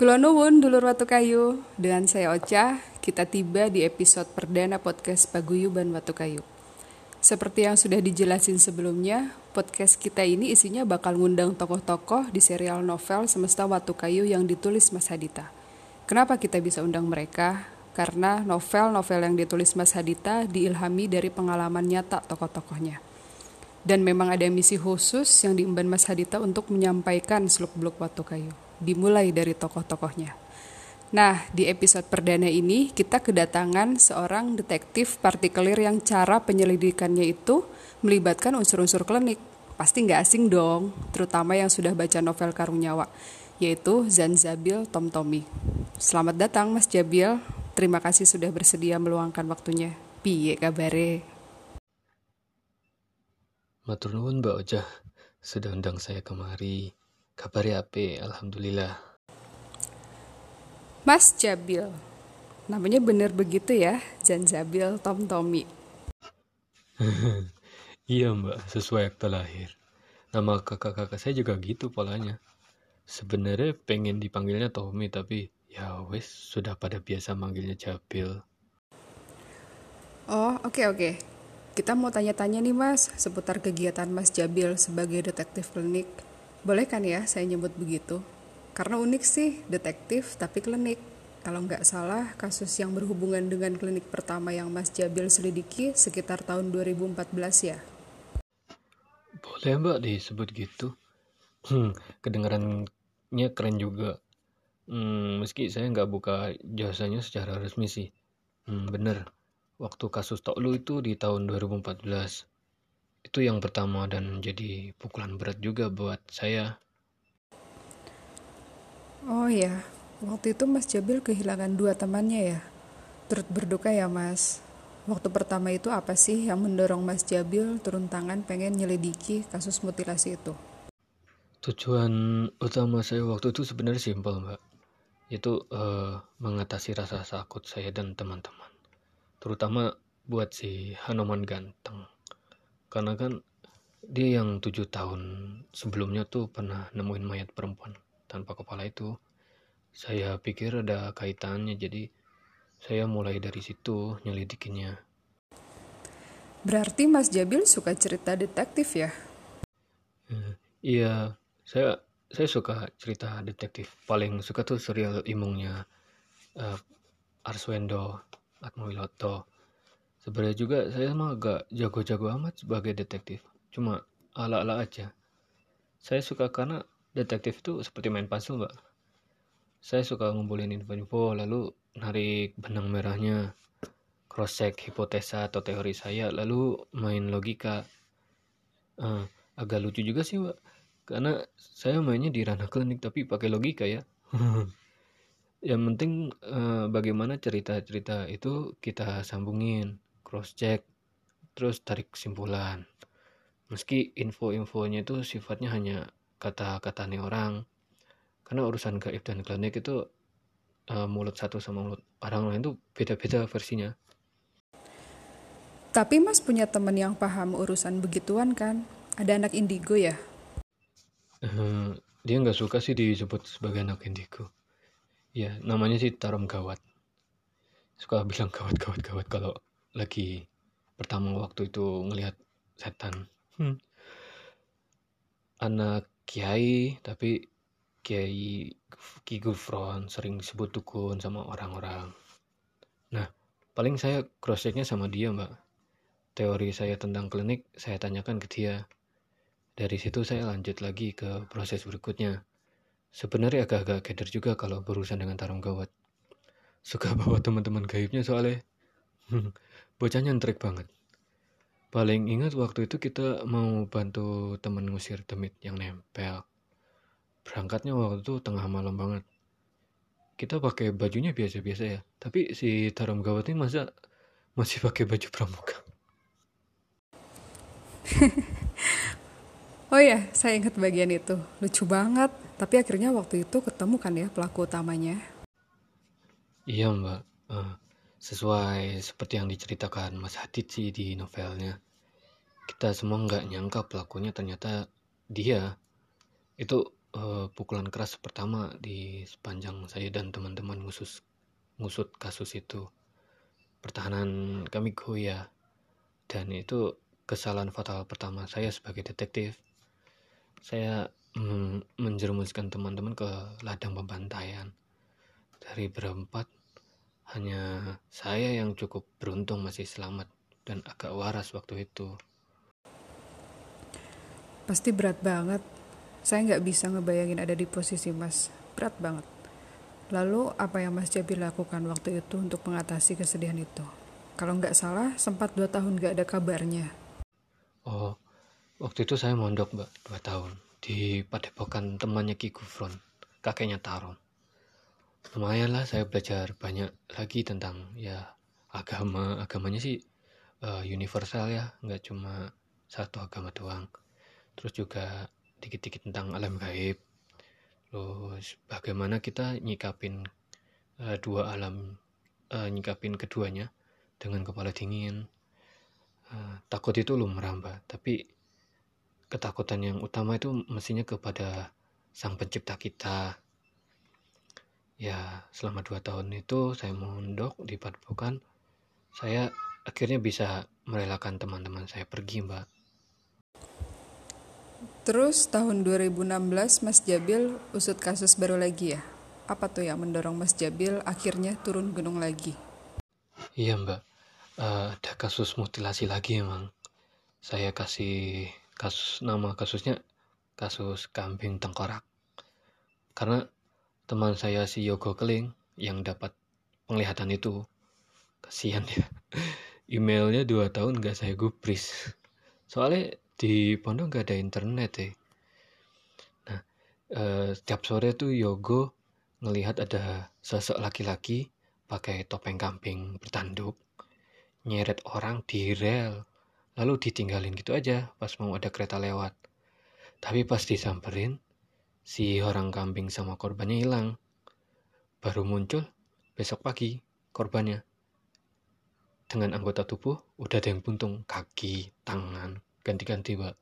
Kulo nuwun dulur Watu Kayu. Dengan saya Ocha, kita tiba di episode perdana podcast Paguyuban Watu Kayu. Seperti yang sudah dijelasin sebelumnya, podcast kita ini isinya bakal ngundang tokoh-tokoh di serial novel Semesta Watu Kayu yang ditulis Mas Hadita. Kenapa kita bisa undang mereka? Karena novel-novel yang ditulis Mas Hadita diilhami dari pengalaman nyata tokoh-tokohnya. Dan memang ada misi khusus yang diemban Mas Hadita untuk menyampaikan seluk-beluk Watu Kayu dimulai dari tokoh-tokohnya. Nah, di episode perdana ini kita kedatangan seorang detektif partikelir yang cara penyelidikannya itu melibatkan unsur-unsur klinik. Pasti nggak asing dong, terutama yang sudah baca novel Karung Nyawa, yaitu Zanzabil Tomtomi. Selamat datang Mas Jabil, terima kasih sudah bersedia meluangkan waktunya. Piye kabare? Matur nuwun Mbak Ojah, sudah undang saya kemari. Kabarnya apa? Alhamdulillah. Mas Jabil. Namanya bener begitu ya, Zanzabil Tom Tommy. iya mbak, sesuai akta lahir. Nama kakak-kakak saya juga gitu polanya. Sebenarnya pengen dipanggilnya Tommy tapi ya wes sudah pada biasa manggilnya Jabil. Oh oke okay, oke. Okay. Kita mau tanya-tanya nih mas seputar kegiatan Mas Jabil sebagai detektif klinik. Boleh kan ya saya nyebut begitu? Karena unik sih, detektif tapi klinik. Kalau nggak salah, kasus yang berhubungan dengan klinik pertama yang Mas Jabil selidiki sekitar tahun 2014 ya? Boleh mbak disebut gitu. Hmm, kedengarannya keren juga. Hmm, meski saya nggak buka jasanya secara resmi sih. Hmm, bener, waktu kasus Toklu itu di tahun 2014 itu yang pertama dan jadi pukulan berat juga buat saya. Oh ya, waktu itu Mas Jabil kehilangan dua temannya ya. Turut berduka ya Mas. Waktu pertama itu apa sih yang mendorong Mas Jabil turun tangan pengen nyelidiki kasus mutilasi itu? Tujuan utama saya waktu itu sebenarnya simpel mbak. Itu uh, mengatasi rasa takut saya dan teman-teman. Terutama buat si Hanoman Ganteng karena kan dia yang tujuh tahun sebelumnya tuh pernah nemuin mayat perempuan tanpa kepala itu. Saya pikir ada kaitannya jadi saya mulai dari situ nyelidikinya berarti Mas Jabil suka cerita detektif ya? Uh, iya saya saya suka cerita detektif. Paling suka tuh serial imungnya uh, Arswendo Atmowiloto Sebenarnya juga saya mah agak jago-jago amat sebagai detektif. Cuma ala-ala aja. Saya suka karena detektif itu seperti main puzzle, Mbak. Saya suka ngumpulin info-info, lalu narik benang merahnya, cross-check hipotesa atau teori saya, lalu main logika. Uh, agak lucu juga sih, Mbak. Karena saya mainnya di ranah klinik tapi pakai logika ya. Yang penting uh, bagaimana cerita-cerita itu kita sambungin cross check terus tarik kesimpulan. Meski info-infonya itu sifatnya hanya kata-kata nih orang karena urusan gaib dan klinik itu uh, mulut satu sama mulut orang lain itu beda-beda versinya. Tapi mas punya teman yang paham urusan begituan kan? Ada anak indigo ya? Uh, dia nggak suka sih disebut sebagai anak indigo. Ya namanya sih tarom gawat suka bilang gawat gawat gawat kalau lagi pertama waktu itu ngelihat setan. Hmm. anak kiai tapi kiai Ki Gufron sering disebut dukun sama orang-orang. Nah paling saya cross checknya sama dia mbak. Teori saya tentang klinik saya tanyakan ke dia. Dari situ saya lanjut lagi ke proses berikutnya. Sebenarnya agak-agak keder juga kalau berurusan dengan tarung gawat. Suka bawa teman-teman gaibnya soalnya bocahnya trik banget. Paling ingat waktu itu kita mau bantu temen ngusir demit yang nempel. Berangkatnya waktu itu tengah malam banget. Kita pakai bajunya biasa-biasa ya tapi si tarom gawat ini masa masih pakai baju pramuka? Oh ya saya ingat bagian itu. Lucu banget tapi akhirnya waktu itu ketemu kan ya pelaku utamanya? Iya mbak. Uh, Sesuai seperti yang diceritakan Mas Hadid sih di novelnya. Kita semua nggak nyangka pelakunya ternyata dia. Itu uh, pukulan keras pertama di sepanjang saya dan teman-teman khusus ngusut kasus itu. Pertahanan kami goyah dan itu kesalahan fatal pertama saya sebagai detektif. Saya mm, menjerumuskan teman-teman ke ladang pembantaian. Dari berempat, hanya saya yang cukup beruntung masih selamat dan agak waras waktu itu. Pasti berat banget. Saya nggak bisa ngebayangin ada di posisi Mas. Berat banget. Lalu apa yang Mas Jabi lakukan waktu itu untuk mengatasi kesedihan itu? Kalau nggak salah, sempat dua tahun nggak ada kabarnya. Oh, waktu itu saya mondok mbak, dua tahun. Di padepokan temannya Ki Gufron, kakeknya Tarom. Lumayan lah saya belajar banyak lagi tentang ya agama. Agamanya sih uh, universal ya, nggak cuma satu agama doang. Terus juga dikit-dikit tentang alam gaib. Terus bagaimana kita nyikapin uh, dua alam uh, nyikapin keduanya dengan kepala dingin. Uh, takut itu lumrah mbak. Tapi ketakutan yang utama itu mestinya kepada sang pencipta kita ya selama dua tahun itu saya mondok di padepokan saya akhirnya bisa merelakan teman-teman saya pergi mbak Terus tahun 2016 Mas Jabil usut kasus baru lagi ya? Apa tuh yang mendorong Mas Jabil akhirnya turun gunung lagi? Iya mbak, uh, ada kasus mutilasi lagi emang. Saya kasih kasus nama kasusnya kasus kambing tengkorak. Karena teman saya si Yogo Keling yang dapat penglihatan itu, kasihan ya. Emailnya dua tahun gak saya gubris. Soalnya di pondok nggak ada internet ya nah eh, setiap sore tuh Yogo ngelihat ada sosok laki-laki pakai topeng kambing bertanduk nyeret orang di rel lalu ditinggalin gitu aja pas mau ada kereta lewat tapi pas disamperin si orang kambing sama korbannya hilang. Baru muncul besok pagi korbannya. Dengan anggota tubuh udah ada yang buntung. Kaki tangan ganti-ganti pak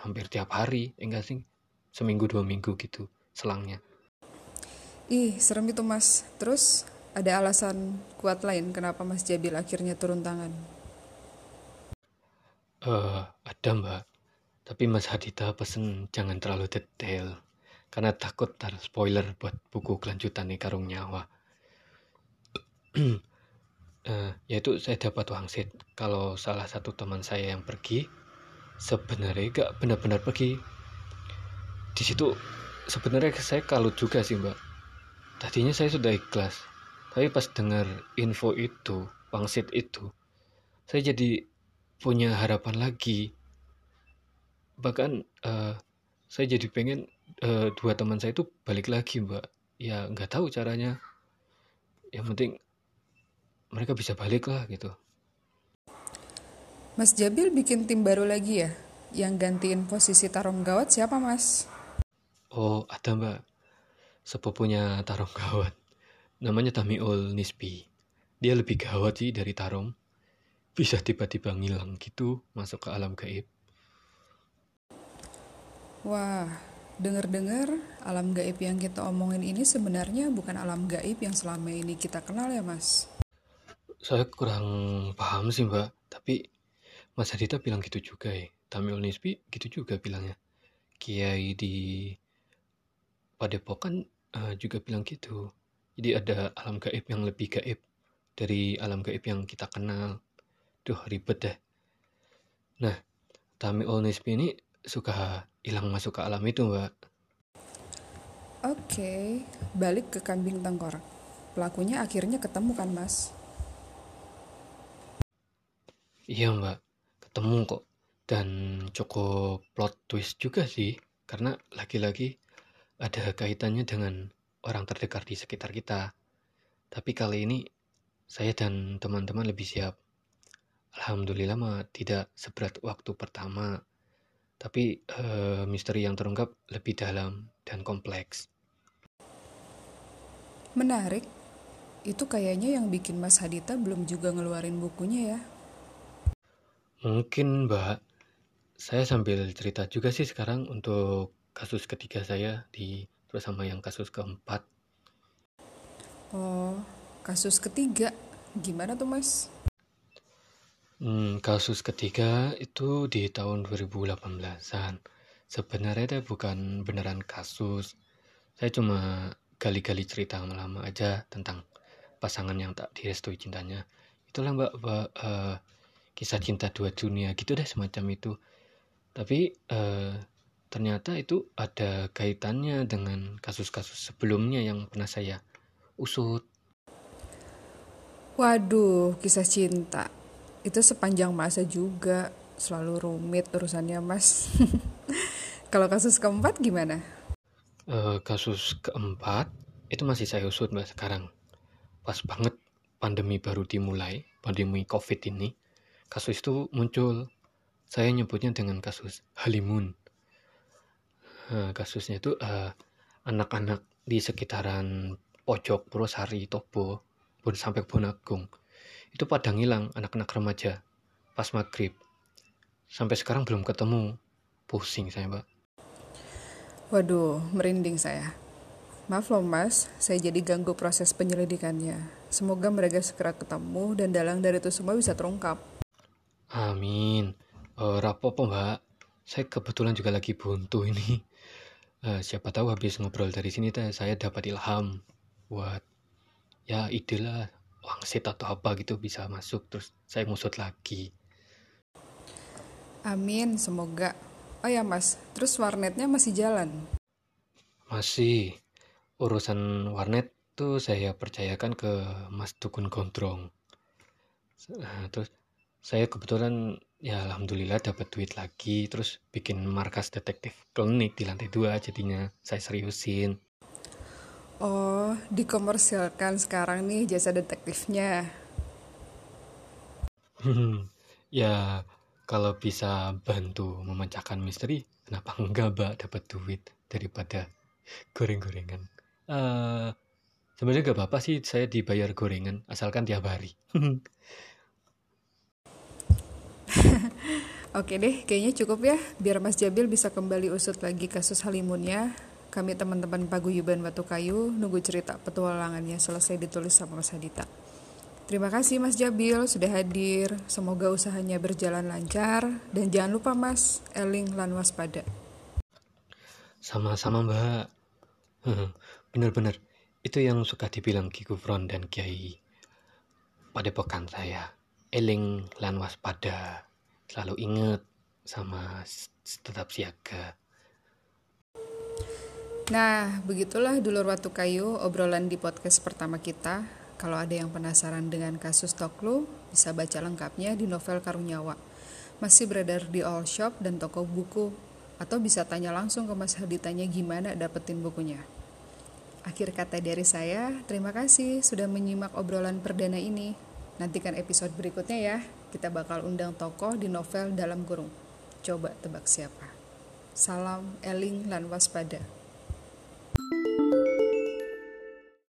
hampir tiap hari enggak sih? Seminggu dua minggu gitu selangnya. Ih serem itu mas. Terus ada alasan kuat lain kenapa mas Jabil akhirnya turun tangan? Eh uh, ada mbak. Tapi mas Hadita pesen jangan terlalu detail karena takut tar spoiler buat buku kelanjutan nih karung nyawa. Uh, yaitu saya dapat wangsit kalau salah satu teman saya yang pergi sebenarnya gak benar-benar pergi. Di situ sebenarnya saya kalut juga sih mbak. Tadinya saya sudah ikhlas tapi pas dengar info itu pangsit itu saya jadi punya harapan lagi. Bahkan uh, saya jadi pengen uh, dua teman saya itu balik lagi mbak ya nggak tahu caranya yang penting mereka bisa balik lah gitu Mas Jabil bikin tim baru lagi ya? Yang gantiin posisi Tarom Gawat siapa mas? Oh ada mbak, sepupunya Tarom Gawat. Namanya Tamiul Nisbi. Dia lebih gawat sih dari Tarom. Bisa tiba-tiba ngilang gitu masuk ke alam gaib. Wah, dengar-dengar alam gaib yang kita omongin ini sebenarnya bukan alam gaib yang selama ini kita kenal ya mas? Saya kurang paham sih mbak, tapi Mas Hadita bilang gitu juga ya. Tamil Nisbi gitu juga bilangnya. Kiai di Padepokan uh, juga bilang gitu. Jadi ada alam gaib yang lebih gaib dari alam gaib yang kita kenal. Duh ribet deh. Nah, Tamil Nisbi ini suka hilang masuk ke alam itu mbak. Oke, okay. balik ke kambing tengkorak. Pelakunya akhirnya ketemu kan mas? Iya mbak, ketemu kok dan cukup plot twist juga sih karena lagi-lagi ada kaitannya dengan orang terdekat di sekitar kita tapi kali ini saya dan teman-teman lebih siap Alhamdulillah mah tidak seberat waktu pertama tapi uh, misteri yang terungkap lebih dalam dan kompleks. Menarik. Itu kayaknya yang bikin Mas Hadita belum juga ngeluarin bukunya ya. Mungkin Mbak, saya sambil cerita juga sih sekarang untuk kasus ketiga saya di terus sama yang kasus keempat. Oh, kasus ketiga. Gimana tuh mas? Hmm, kasus ketiga itu di tahun 2018-an. Sebenarnya itu bukan beneran kasus. Saya cuma gali-gali cerita lama aja tentang pasangan yang tak direstui cintanya. Itulah mbak, mbak uh, kisah cinta dua dunia gitu deh semacam itu. Tapi uh, ternyata itu ada kaitannya dengan kasus-kasus sebelumnya yang pernah saya usut. Waduh, kisah cinta. Itu sepanjang masa juga. Selalu rumit urusannya, Mas. Kalau kasus keempat gimana? Uh, kasus keempat itu masih saya usut mbak sekarang. Pas banget pandemi baru dimulai, pandemi COVID ini, kasus itu muncul. Saya nyebutnya dengan kasus Halimun. Nah, kasusnya itu uh, anak-anak di sekitaran pojok Purwosari, Tobo, pun sampai Bonagung itu pada ngilang anak-anak remaja pas maghrib. Sampai sekarang belum ketemu. Pusing saya mbak. Waduh merinding saya. Maaf loh mas. Saya jadi ganggu proses penyelidikannya. Semoga mereka segera ketemu dan dalang dari itu semua bisa terungkap. Amin. Uh, rapopo mbak. Saya kebetulan juga lagi buntu ini. Uh, siapa tahu habis ngobrol dari sini teh saya dapat ilham buat ya ide lah wangsit atau apa gitu bisa masuk terus saya ngusut lagi. Amin semoga. Oh ya mas terus warnetnya masih jalan? Masih. Urusan warnet tuh saya percayakan ke Mas Dukun Gondrong. Nah, terus saya kebetulan ya alhamdulillah dapat duit lagi terus bikin markas detektif klinik di lantai dua jadinya saya seriusin Oh, dikomersilkan sekarang nih jasa detektifnya. ya, kalau bisa bantu memecahkan misteri, kenapa enggak mbak dapat duit daripada goreng-gorengan? Uh, sebenarnya gak apa-apa sih saya dibayar gorengan, asalkan tiap hari. Oke deh, kayaknya cukup ya, biar Mas Jabil bisa kembali usut lagi kasus Halimunnya kami teman-teman Paguyuban Batu Kayu nunggu cerita petualangannya selesai ditulis sama Mas Hadita. Terima kasih Mas Jabil sudah hadir. Semoga usahanya berjalan lancar dan jangan lupa Mas Eling lan waspada. Sama-sama Mbak. Bener-bener itu yang suka dibilang Ki Gufron dan Kiai pada pekan saya. Eling lan waspada. Selalu ingat sama tetap siaga. Nah, begitulah dulur Watu Kayu obrolan di podcast pertama kita. Kalau ada yang penasaran dengan kasus Toklu, bisa baca lengkapnya di novel Karunyawa. Masih beredar di all shop dan toko buku, atau bisa tanya langsung ke Mas Haditanya gimana dapetin bukunya. Akhir kata dari saya, terima kasih sudah menyimak obrolan perdana ini. Nantikan episode berikutnya ya, kita bakal undang tokoh di novel dalam kurung. Coba tebak siapa. Salam Eling lan waspada.